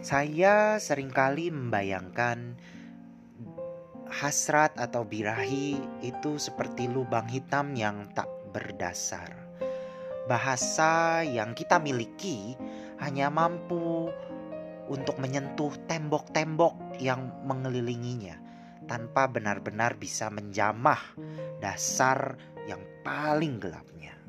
Saya sering kali membayangkan hasrat atau birahi itu seperti lubang hitam yang tak berdasar. Bahasa yang kita miliki hanya mampu untuk menyentuh tembok-tembok yang mengelilinginya tanpa benar-benar bisa menjamah dasar yang paling gelapnya.